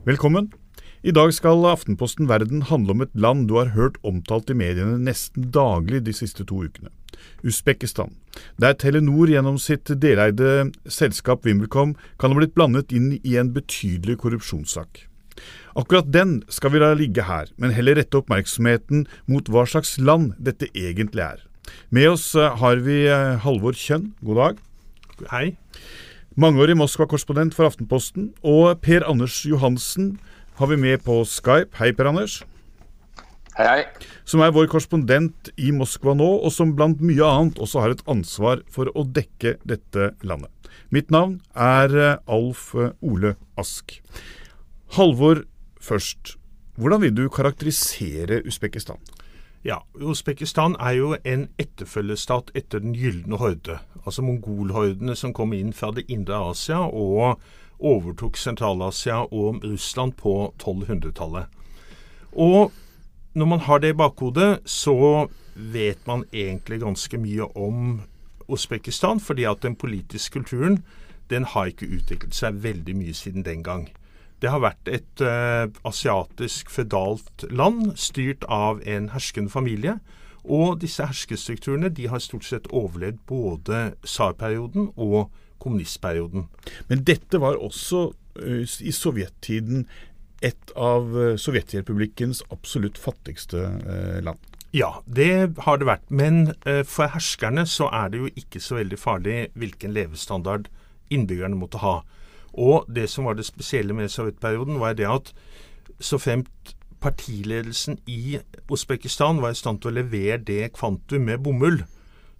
Velkommen. I dag skal Aftenposten Verden handle om et land du har hørt omtalt i mediene nesten daglig de siste to ukene. Usbekistan, der Telenor gjennom sitt deleide selskap VimpelCom kan ha blitt blandet inn i en betydelig korrupsjonssak. Akkurat den skal vi la ligge her, men heller rette oppmerksomheten mot hva slags land dette egentlig er. Med oss eh, har vi eh, Halvor Kjønn, god dag. Hei. Mangeårig Moskva-korrespondent for Aftenposten. Og Per Anders Johansen har vi med på Skype. Hei, Per Anders. Hei, hei. Som er vår korrespondent i Moskva nå, og som blant mye annet også har et ansvar for å dekke dette landet. Mitt navn er eh, Alf Ole Ask. Halvor først. Hvordan vil du karakterisere Usbekistan? Ja, Usbekistan er jo en etterfølgestat etter Den gylne horde. Altså mongolhordene som kom inn fra det indre Asia og overtok Sentral-Asia og Russland på 1200-tallet. Og når man har det i bakhodet, så vet man egentlig ganske mye om Usbekistan, fordi at den politiske kulturen den har ikke utviklet seg veldig mye siden den gang. Det har vært et uh, asiatisk fødalt land styrt av en herskende familie. Og disse herskestrukturene de har stort sett overlevd både tsarperioden og kommunistperioden. Men dette var også uh, i sovjettiden et av uh, Sovjetrepublikkens absolutt fattigste land. Ja, det har det vært. Men for herskerne så er det jo ikke så veldig farlig hvilken levestandard innbyggerne måtte ha. Og det som var det spesielle med sovjetperioden, var det at så fremt partiledelsen i Usbekistan var i stand til å levere det kvantum med bomull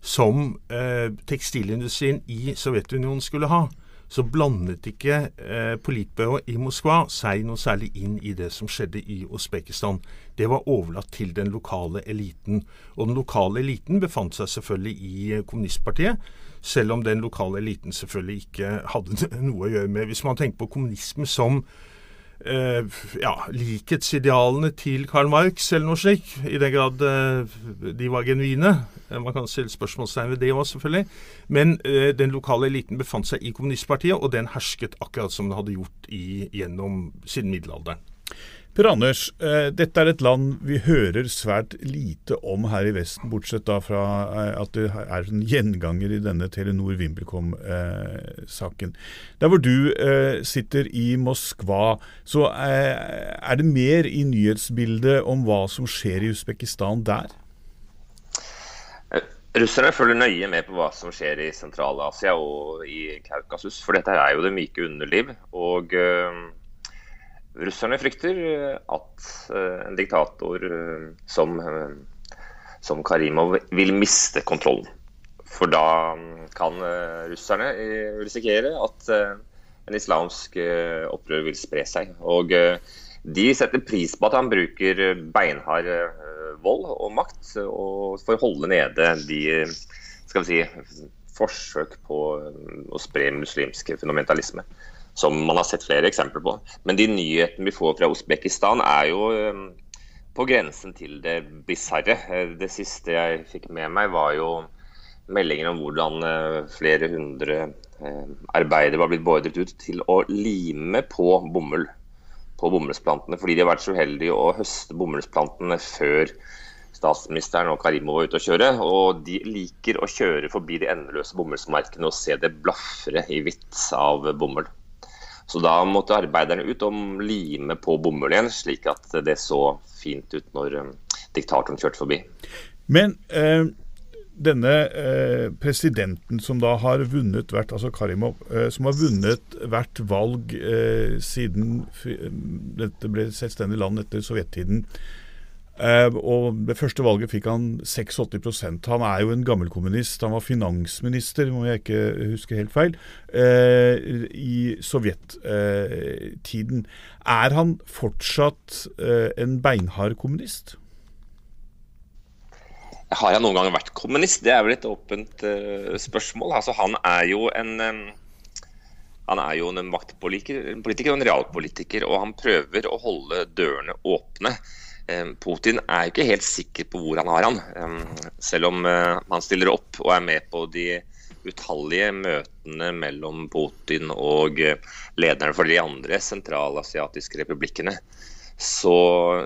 som eh, tekstilindustrien i Sovjetunionen skulle ha, så blandet ikke eh, politbyrået i Moskva seg noe særlig inn i det som skjedde i Usbekistan. Det var overlatt til den lokale eliten. Og den lokale eliten befant seg selvfølgelig i kommunistpartiet, selv om den lokale eliten selvfølgelig ikke hadde noe å gjøre med Hvis man tenker på kommunisme som eh, ja, likhetsidealene til Karl Marx eller noe slikt, i den grad eh, de var genuine. Eh, man kan stille spørsmålstegn ved det òg, selvfølgelig. Men eh, den lokale eliten befant seg i kommunistpartiet, og den hersket akkurat som den hadde gjort i, gjennom siden middelalderen. Per Anders, eh, dette er et land vi hører svært lite om her i Vesten, bortsett da fra eh, at det er en gjenganger i denne Telenor Vimbelkom-saken. Der hvor du eh, sitter i Moskva, så er det mer i nyhetsbildet om hva som skjer i Usbekistan der? Russerne følger nøye med på hva som skjer i Sentral-Asia og i Kaukasus, for dette er jo det myke underliv. og... Russerne frykter eh, at eh, en diktator eh, som, som Karimov vil miste kontrollen. For da mm, kan russerne risikere at en islamsk opprør vil spre seg. Og de setter pris på at han bruker beinhard vold og makt for å holde nede de skal vi si, forsøk på å spre muslimsk fundamentalisme som man har sett flere eksempler på. Men de nyhetene vi får fra Usbekistan er jo eh, på grensen til det bisarre. Eh, det siste jeg fikk med meg, var jo meldinger om hvordan eh, flere hundre arbeidere var blitt beordret ut til å lime på bomull på bomullsplantene, fordi de har vært så uheldige å høste bomullsplantene før statsministeren og Karimo var ute å kjøre. Og de liker å kjøre forbi de endeløse bomullsmarkene og se det blafre i hvitt av bomull. Så da måtte arbeiderne ut og lime på bomull igjen, slik at det så fint ut når um, diktatoren kjørte forbi. Men eh, denne eh, presidenten som da har vunnet hvert altså Karimov, eh, som har vunnet hvert valg eh, siden dette ble selvstendig land etter sovjettiden, og Det første valget fikk han 86% Han er jo en gammel kommunist. Han var finansminister, må jeg ikke huske helt feil, uh, i sovjettiden. Er han fortsatt eh, en beinhard kommunist? Har han noen gang vært kommunist? Det er vel et åpent spørsmål. Altså, han er jo en han er jo en maktpolitiker og en realpolitiker, og han prøver å holde dørene åpne. Putin er jo ikke helt sikker på hvor han har han. Selv om eh, han stiller opp og er med på de utallige møtene mellom Putin og lederne for de andre sentralasiatiske republikkene, så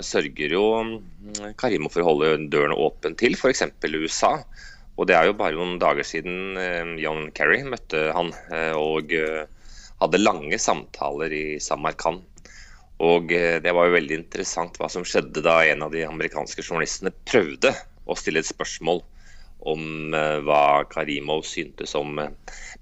sørger jo mm, Karimov for å holde dørene åpen til f.eks. USA. Og det er jo bare noen dager siden John Kerry møtte han og hadde lange samtaler i Samarkand. Og det var jo veldig interessant hva som skjedde da en av de amerikanske journalistene prøvde å stille et spørsmål om eh, hva Karimov syntes om eh,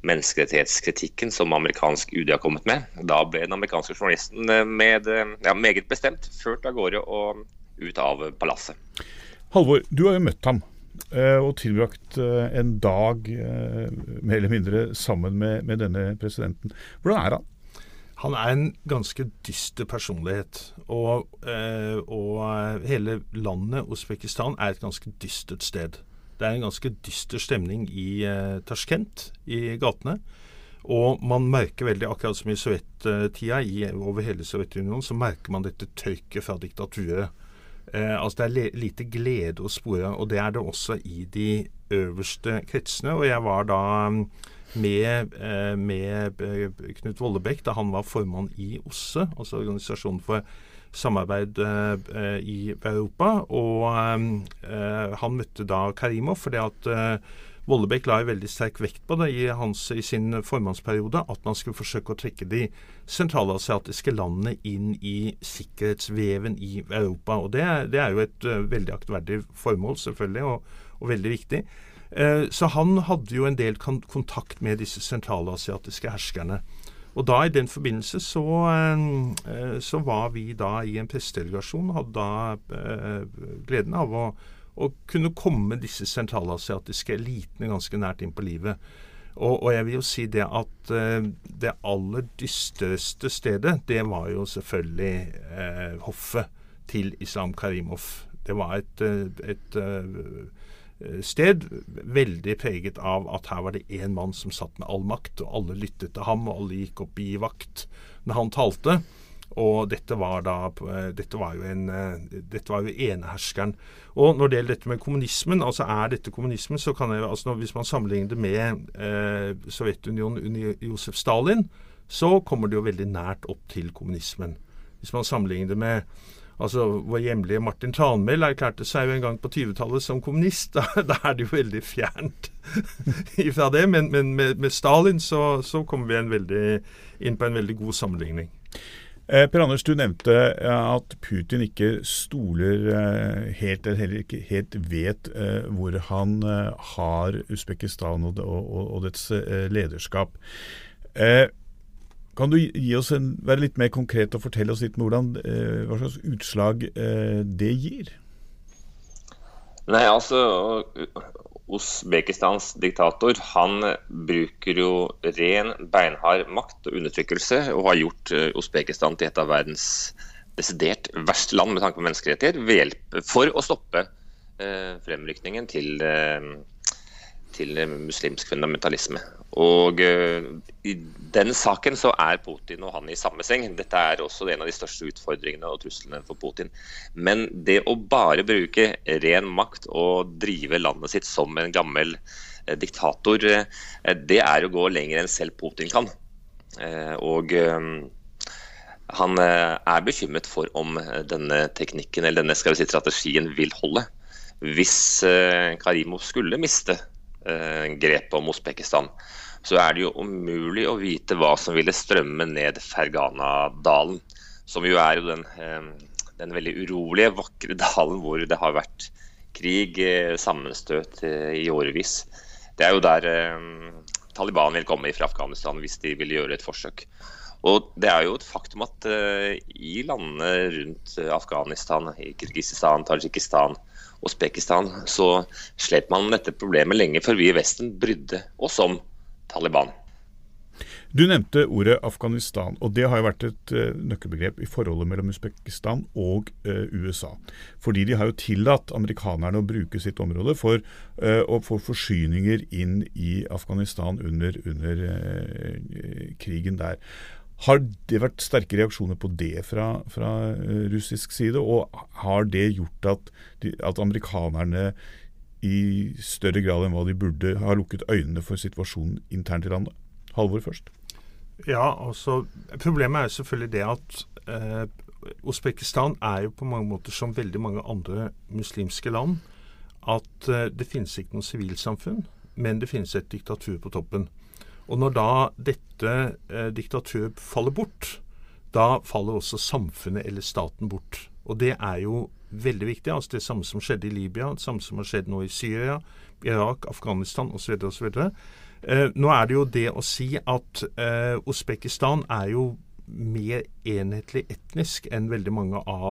menneskerettighetskritikken som amerikansk UD har kommet med. Da ble den amerikanske journalisten eh, med, ja, meget bestemt ført av gårde og ut av palasset. Halvor, du har jo møtt ham og tilbrakt en dag mer eller mindre sammen med, med denne presidenten. Hvordan er han? Han er en ganske dyster personlighet. Og, og hele landet Usbekistan er et ganske dystert sted. Det er en ganske dyster stemning i eh, Tasjkent, i gatene. Og man merker veldig, akkurat som i sovjettida, over hele Sovjetunionen, så merker man dette tørket fra diktaturet. Eh, altså Det er lite glede å spore, og det er det også i de øverste kretsene. Og jeg var da mm, med, eh, med eh, Knut Vollebekk da han var formann i OSSE, altså Organisasjonen for samarbeid eh, i Europa. Og eh, han møtte da Karimov fordi at Vollebekk la veldig sterk vekt på det i, hans, i, sin formannsperiode, at man skulle forsøke å trekke de sentralasiatiske landene inn i sikkerhetsveven i Europa. Og Det, det er jo et veldig aktverdig formål, selvfølgelig, og, og veldig viktig. Uh, så han hadde jo en del kontakt med disse sentralasiatiske herskerne. Og da i den forbindelse så, eh, så var vi da i en pressedelegasjon, hadde da eh, gleden av å, å kunne komme disse sentralasiatiske elitene ganske nært inn på livet. Og, og, jeg vil jo si det at det aller dystreste stedet, det var jo selvfølgelig eh, hoffet til Islam Karimov. Det var et, et, et Eh, sted, veldig preget av at her var det én mann som satt med all makt, og alle lyttet til ham, og alle gikk opp i vakt når han talte. Og dette var da eh, Dette var jo en eh, Dette var jo eneherskeren. Og når det gjelder dette med kommunismen, altså er dette kommunismen, så kan jeg altså Hvis man sammenligner det med eh, Sovjetunionen under Josef Stalin, så kommer det jo veldig nært opp til kommunismen. Hvis man sammenligner det med Altså, Vår hjemlige Martin Tranmæl erklærte seg jo en gang på 20-tallet som kommunist. Da, da, er det jo veldig fjernt ifra det. Men, men med, med, Stalin så, så kommer vi veldig, inn på en veldig god sammenligning. Eh, per Anders, du nevnte at Putin ikke stoler eh, helt, eller heller ikke helt vet eh, hvor han eh, har Usbekistan og, og, og dets eh, lederskap. Eh, kan du en, være litt mer konkret og fortelle oss litt hvordan, eh, hva slags utslag eh, det gir? Nei, altså Usbekistans diktator han bruker jo ren, beinhard makt og undertrykkelse, og har gjort Osbekistan Usbekistan til et av verdens desidert verste land med tanke på menneskerettigheter, for å stoppe eh, fremrykningen til uh, til muslimsk fundamentalisme. Og uh, I den saken så er Putin og han i samme seng. Dette er også en av de største utfordringene og truslene for Putin. Men det å bare bruke ren makt og drive landet sitt som en gammel uh, diktator, uh, det er å gå lenger enn selv Putin kan. og han er bekymret for om denne teknikken eller denne si, strategien vil holde. Hvis Karimov skulle miste Eh, grepet om Osbekistan, så er det jo umulig å vite hva som ville strømme ned Fergana-dalen. Som jo er jo den, eh, den, veldig urolige, vakre dalen hvor det har vært krig, eh, sammenstøt i årevis. Det er jo der Taliban vil komme fra Afghanistan hvis de vil gjøre et forsøk. Og Det er jo et faktum at i landene rundt Afghanistan, i Kirgisistan, Tadsjikistan, Usbekistan, så slet man dette problemet lenge før vi i Vesten brydde oss om Taliban. Du nevnte ordet Afghanistan, og det har jo vært et uh, nøkkelbegrep i forholdet mellom Usbekistan og uh, USA. Fordi de har jo tillatt amerikanerne å bruke sitt område for uh, å få forsyninger inn i Afghanistan under, under krigen der. Har det vært sterke reaksjoner på det fra, fra uh, russisk side? Og har det gjort at, de, at amerikanerne i større grad enn hva de burde har lukket øynene for situasjonen internt i landet? Halvor først. Ja, altså Problemet er jo selvfølgelig det at eh, Usbekistan er jo på mange måter som veldig mange andre muslimske land at eh, det finnes ikke noe sivilsamfunn, men det finnes et diktatur på toppen. Og når da dette eh, diktatur faller bort, da faller også samfunnet eller staten bort. Og det er jo veldig viktig. altså Det samme som skjedde i Libya, det samme som har skjedd nå i Syria, Irak, Afghanistan osv. osv. Eh, nå er det jo det å si at eh, Usbekistan er jo mer enhetlig etnisk enn veldig mange av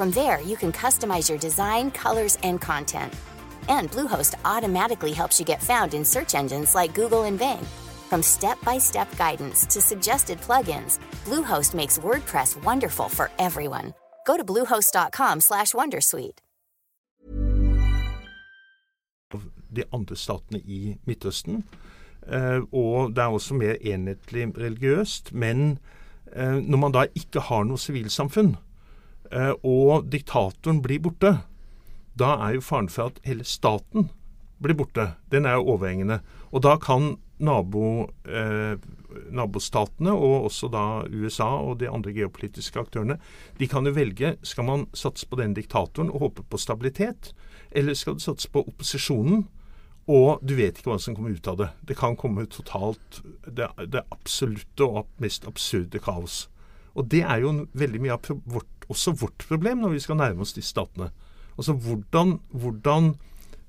From there, you can customize your design, colors, and content. And Bluehost automatically helps you get found in search engines like Google and Bing. From step-by-step guidance to suggested plugins, Bluehost makes WordPress wonderful for everyone. Go to bluehost.com/wondersuite. de andre statene i Midtøsten. Eh, og det er også mer enhetlig religiøst. Men eh, når man da ikke har noe sivilsamfunn, og diktatoren blir borte, da er jo faren for at hele staten blir borte. Den er jo overhengende. Og da kan nabo, eh, nabostatene, og også da USA og de andre geopolitiske aktørene, de kan jo velge skal man satse på den diktatoren og håpe på stabilitet, eller skal du satse på opposisjonen, og du vet ikke hva som kommer ut av det. Det kan komme totalt det, det absolutte og mest absurde kaos. Og det er jo veldig mye av vårt, også vårt problem når vi skal nærme oss disse statene. Altså hvordan, hvordan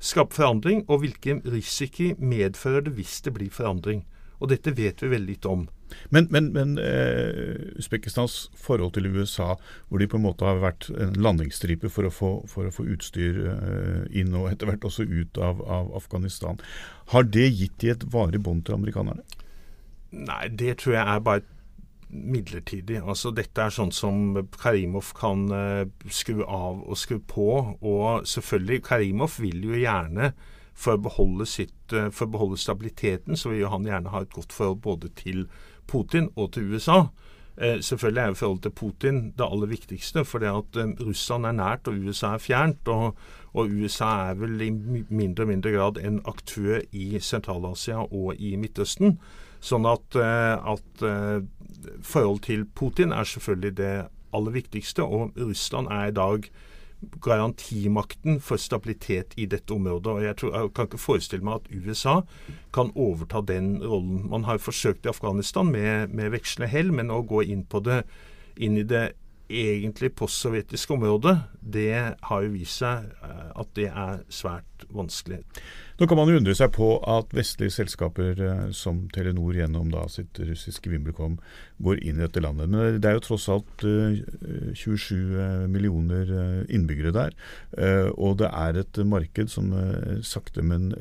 skape forandring, og hvilken risiko medfører det hvis det blir forandring. Og dette vet vi veldig lite om. Men, men, men eh, Usbekistans forhold til USA, hvor de på en måte har vært en landingsstripe for å få, for å få utstyr eh, inn og etter hvert også ut av, av, Afghanistan, har det gitt de et varig bånd til amerikanerne? Nei, det tror jeg er bare midlertidig. Altså Dette er sånn som Karimov kan uh, skru av og skru på. Og selvfølgelig, Karimov vil jo gjerne for å beholde, sitt, uh, for å beholde stabiliteten, så vil jo han gjerne ha et godt forhold både til Putin og til USA. Uh, selvfølgelig er jo forholdet til Putin det aller viktigste, for det at Russland er nært og USA er fjernt. Og, og USA er vel i mindre og mindre grad en aktør i Sentral-Asia og i Midtøsten. Sånn at, at forhold til Putin er selvfølgelig det aller viktigste, og Russland er i dag garantimakten for stabilitet i dette området. og Jeg, tror, jeg kan ikke forestille meg at USA kan overta den rollen. Man har forsøkt i Afghanistan med, med vekslende hell, men å gå inn, på det, inn i det egentlig postsovjetisk område, det har jo vist seg eh, at det er svært vanskelig. Nå kan man jo undre seg på at vestlige selskaper eh, som Telenor gjennom da sitt russiske VimpelCom går inn i dette landet. Men det er jo tross alt 27 millioner innbyggere der. Og det er et marked som sakte, men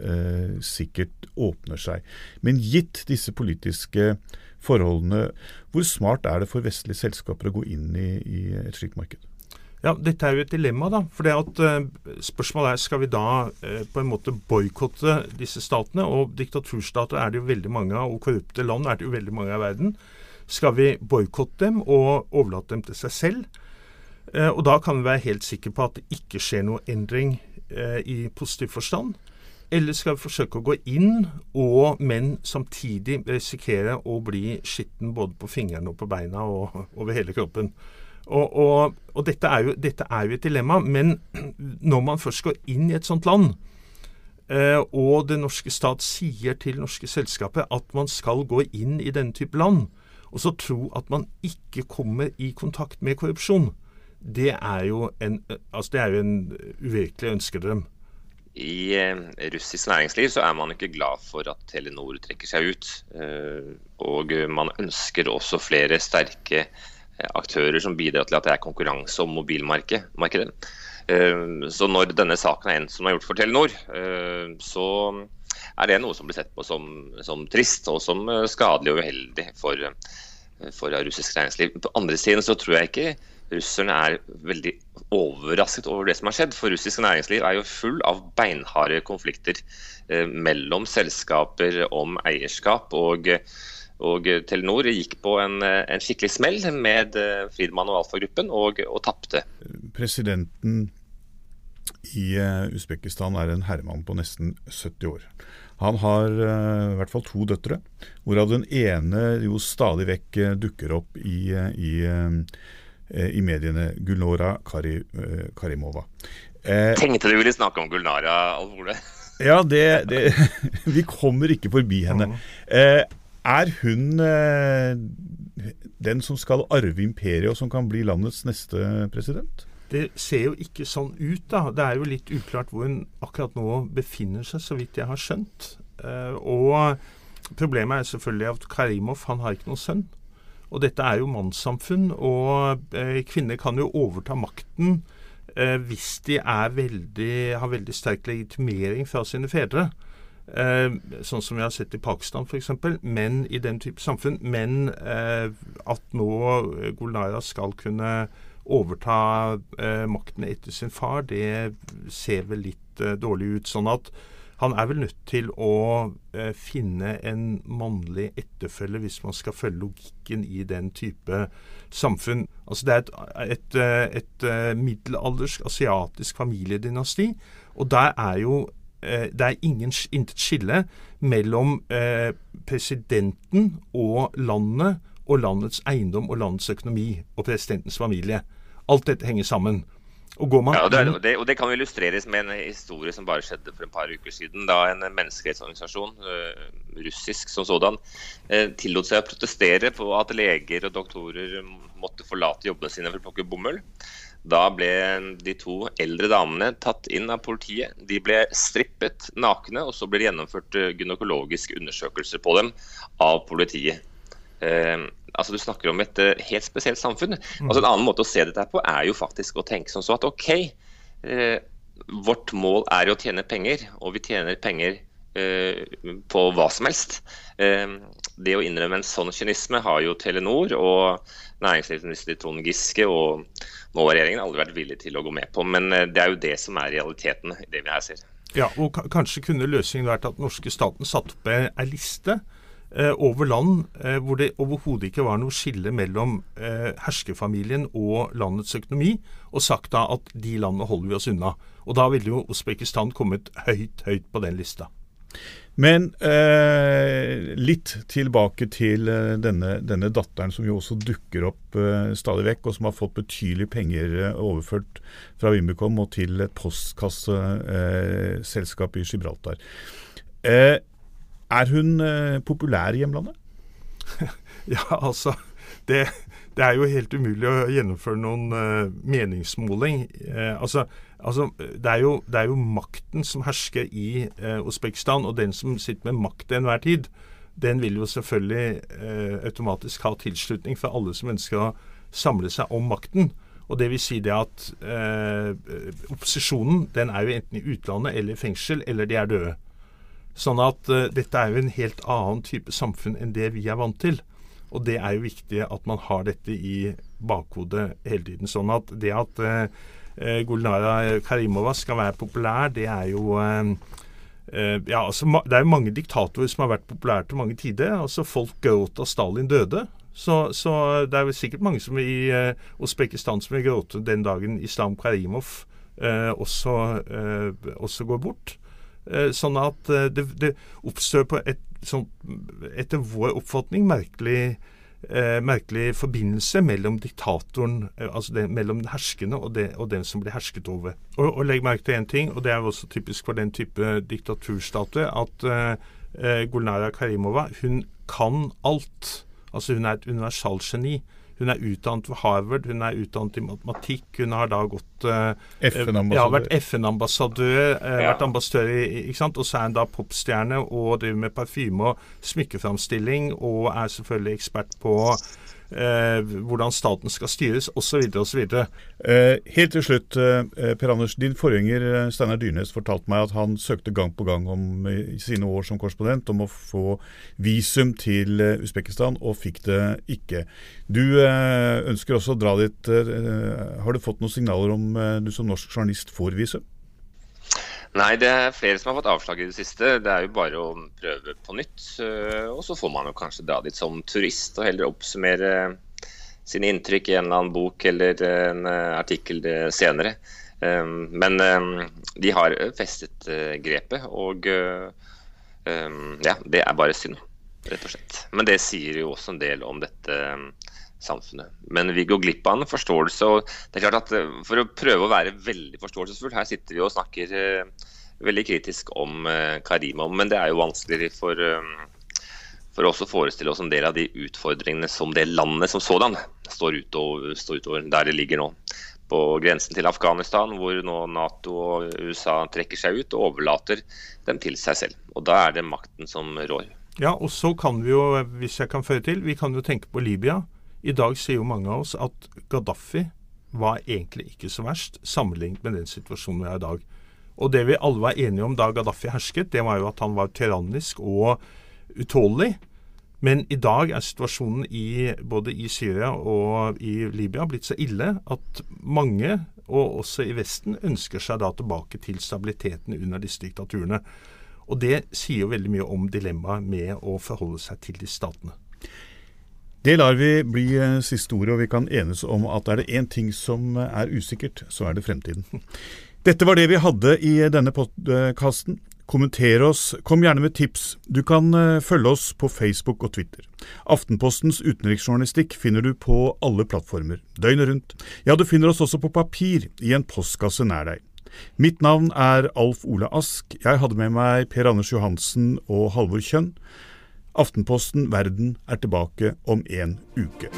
sikkert åpner seg. Men gitt disse politiske forholdene. Hvor smart er det for vestlige selskaper å gå inn i, i et slikt marked? Ja, Dette er jo et dilemma. da, for det at uh, Spørsmålet er skal vi da uh, på en måte boikotte disse statene. og Diktaturstater er det jo veldig mange av, og korrupte land er det jo veldig mange av i verden. Skal vi boikotte dem og overlate dem til seg selv? Uh, og Da kan vi være helt sikre på at det ikke skjer noe endring i positiv forstand. Eller skal vi forsøke å gå inn, og, men samtidig risikere å bli skitten både på fingrene og på beina og over hele kroppen. Og, og, og dette, er jo, dette, er jo, et dilemma. Men når man først går inn i et sånt land, eh, og det norske stat sier til norske selskaper at man skal gå inn i denne type land, og så tro at man ikke kommer i kontakt med korrupsjon, det er jo en, altså det er jo en uvirkelig ønskedrøm i eh, russisk næringsliv så er man ikke glad for at Telenor trekker seg ut. Eh, og man ønsker også flere sterke eh, aktører som bidrar til at det er konkurranse om mobilmarkedet. Så når denne saken er endt som har gjort for Telenor, så er det noe som blir sett på som, som trist og som skadelig og uheldig for, for russisk næringsliv. På andre siden så tror jeg ikke russerne er veldig overrasket over det som har skjedd. For russisk næringsliv er jo full av beinharde konflikter eh, mellom selskaper om eierskap. og og Telenor gikk på en, en skikkelig smell med eh, Friedmann og Alfa-gruppen, og, og tapte. Presidenten i Usbekistan er en herremann på nesten 70 år. Han har i hvert fall to døtre, hvorav den ene jo stadig vekk dukker opp i, i Eh, i mediene Gulnora Kari, eh, Karimova. Eh, Tenkte du ville snakke om Gulnara, Alf Ole? ja, det, det, Vi kommer ikke forbi henne. Eh, er hun eh, den som skal arve imperiet, og som kan bli landets neste president? Det ser jo ikke sånn ut, da. Det er jo litt uklart hvor hun akkurat nå befinner seg, så vidt jeg har skjønt. Eh, og problemet er selvfølgelig at Karimov han har ikke noen sønn. Og dette er jo mannssamfunn, og eh, kvinner kan jo overta makten eh, hvis de veldig, har veldig sterk legitimering fra sine fedre. Eh, sånn som vi har sett i Pakistan f.eks. Men i den type samfunn. Men at nå Gulnara skal kunne overta makten etter sin far, det ser vel litt dårlig ut. Sånn at han er vel nødt til å eh, finne en mannlig etterfølge hvis man skal følge logikken i den type samfunn. Altså Det er et, et, eh, et, eh, middelaldersk asiatisk familiedynasti, og der er jo det er ingen, intet skille mellom presidenten og landet og landets eiendom og landets økonomi og presidentens familie. Alt dette henger sammen. Og, ja, og, det, og, det, og, det, kan illustreres med en historie som bare skjedde for et par uker siden. Da en menneskerettsorganisasjon, uh, russisk som sådan, uh, tillot seg å protestere på at leger og doktorer måtte forlate jobbene sine for å plukke bomull. Da ble de to eldre damene tatt inn av politiet. De ble strippet nakne, og så ble det gjennomført gynekologisk undersøkelse på dem av politiet. Uh, altså Du snakker om et uh, helt spesielt samfunn. Mm. Altså En annen måte å se dette på er jo faktisk å tenke som så at OK, eh, vårt mål er jo å tjene penger, og vi tjener penger eh, på hva som helst. det å innrømme en sånn kynisme har jo Telenor og næringslivsminister Trond Giske og Nåværende-regjeringen aldri vært villig til å gå med på. Men det er jo det som er realiteten i det vi her ser. Ja, og Kanskje kunne løsningen vært at norske staten satte opp ei liste Eh, over land eh, hvor det overhodet ikke var noe skille mellom eh, herskerfamilien og landets økonomi, og sagt da at de landene holder vi oss unna. Og da ville jo Usbekistan kommet høyt, høyt på den lista. Men eh, litt tilbake til denne, denne, datteren som jo også dukker opp eh, stadig vekk, og som har fått betydelige penger overført fra Wimbicom og til et postkasseselskap eh, i Gibraltar. Eh, er hun eh, populær i hjemlandet? ja, altså det, det er jo helt umulig å gjennomføre noen uh, meningsmåling. Uh, altså, altså det, er jo, det, er jo, makten som hersker i uh, Usbekistan, og den som sitter med makt til enhver tid, den vil jo selvfølgelig automatisk ha tilslutning fra alle som ønsker å samle seg om makten. Og det vil si det at opposisjonen den er jo enten i utlandet eller i fengsel, eller de er døde. Sånn at dette er jo en helt annen type samfunn enn det vi er vant til. Og det er jo viktig at man har dette i bakhodet hele tiden. Sånn at det at uh, Gulnara Karimova skal være populær, det er jo uh, ja, altså, Det er jo mange diktatorer som har vært populære til mange tider. altså Folk gråt da Stalin døde. Så, så, det er vel sikkert mange som i Usbekistan som vil gråte den dagen Islam Karimov uh, også, uh, også, går bort. Eh, sånn at det, det oppstår på et sånn, etter vår oppfatning merkelig, eh, merkelig forbindelse mellom diktatoren, eh, altså det, mellom den herskende og, det, og, den som blir hersket over. Og, og Legg merke til én ting, og det er også typisk for den type diktaturstater, at eh, eh Gulnara Karimova hun kan alt. Altså Hun er et universalgeni. Hun er utdannet ved Harvard, hun er utdannet i matematikk. Hun har da gått uh, ja, vært FN-ambassadør, uh, ja. vært ambassadør i, ikke sant? Og så er hun da popstjerne og driver med parfyme og smykkeframstilling og er selvfølgelig ekspert på eh, hvordan staten skal styres, osv. osv. Eh, helt til slutt, eh, Per Anders. Din forgjenger eh, Steinar Dyrnes fortalte meg at han søkte gang på gang om, i sine år som korrespondent om å få visum til eh, Usbekistan, og fikk det ikke. Du eh, ønsker også å dra dit. Eh, har du fått noen signaler om du som norsk journalist får visum? Nei, det er flere som har fått avslag i det siste. Det er jo bare å prøve på nytt. Eh, og så får man jo kanskje dra dit som turist og heller oppsummere sine inntrykk i en eller annen bok eller en eh, artikkel senere. Eh, men de har festet grepet, og ja, det er bare synd, rett og slett. Men det sier jo også en del om dette samfunnet. Men vi går glipp av en forståelse. og det er klart at eh, For å prøve å være veldig forståelsesfull, her sitter vi og snakker uh, veldig kritisk om Karima. Men det er jo vanskeligere for, for oss å forestille oss en del av de utfordringene som det landet som sådan står utover, står utover der det ligger nå. På grensen til Afghanistan, hvor nå Nato og USA trekker seg ut og overlater dem til seg selv. Og Da er det makten som rår. Ja, og så kan vi jo, hvis jeg kan føre til, vi kan jo tenke på Libya i dag sier jo mange av oss at Gaddafi var egentlig ikke så verst, sammenlignet med den situasjonen vi har i dag. Og det vi alle var enige om da Gaddafi hersket, det var jo at han var tyrannisk og utålelig. Men i dag er situasjonen i, både i Syria og i Libya blitt så ille at mange, og også i Vesten, ønsker seg da tilbake til stabiliteten under disse diktaturene. Og det sier jo veldig mye om dilemmaet med å forholde seg til de statene. Det lar vi bli eh, siste ordet, og vi kan enes om at er det én ting som eh, er usikkert, så er det fremtiden. Dette var det vi hadde i denne podkasten. Kommenter oss, kom gjerne med tips. Du kan eh, følge oss på Facebook og Twitter. Aftenpostens utenriksjournalistikk finner du på alle plattformer, døgnet rundt. Ja, du finner oss også på papir i en postkasse nær deg. Mitt navn er Alf Ole Ask. Jeg hadde med meg Per Anders Johansen og Halvor Kjønn. Aftenposten Verden er tilbake om en uke.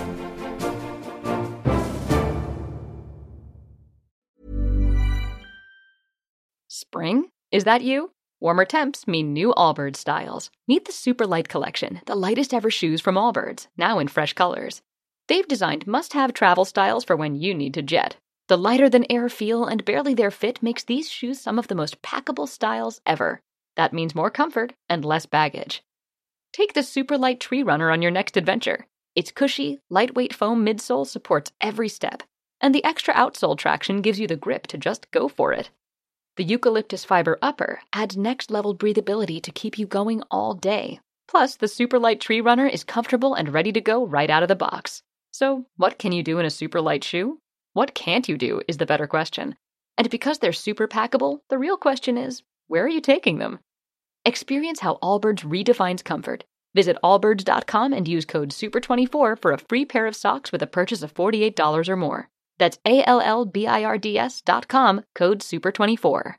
Spring? Is that you? Warmer temps mean new Allbirds styles. Meet the Superlight Collection, the lightest ever shoes from Allbirds, now in fresh colors. They've designed must have travel styles for when you need to jet. The lighter than air feel and barely there fit makes these shoes some of the most packable styles ever. That means more comfort and less baggage. Take the super light tree runner on your next adventure. Its cushy, lightweight foam midsole supports every step, and the extra outsole traction gives you the grip to just go for it. The eucalyptus fiber upper adds next level breathability to keep you going all day. Plus, the super light tree runner is comfortable and ready to go right out of the box. So, what can you do in a super light shoe? What can't you do is the better question. And because they're super packable, the real question is where are you taking them? Experience how Allbirds redefines comfort. Visit allbirds.com and use code SUPER24 for a free pair of socks with a purchase of $48 or more. That's A L L B I R D S dot com, code SUPER24.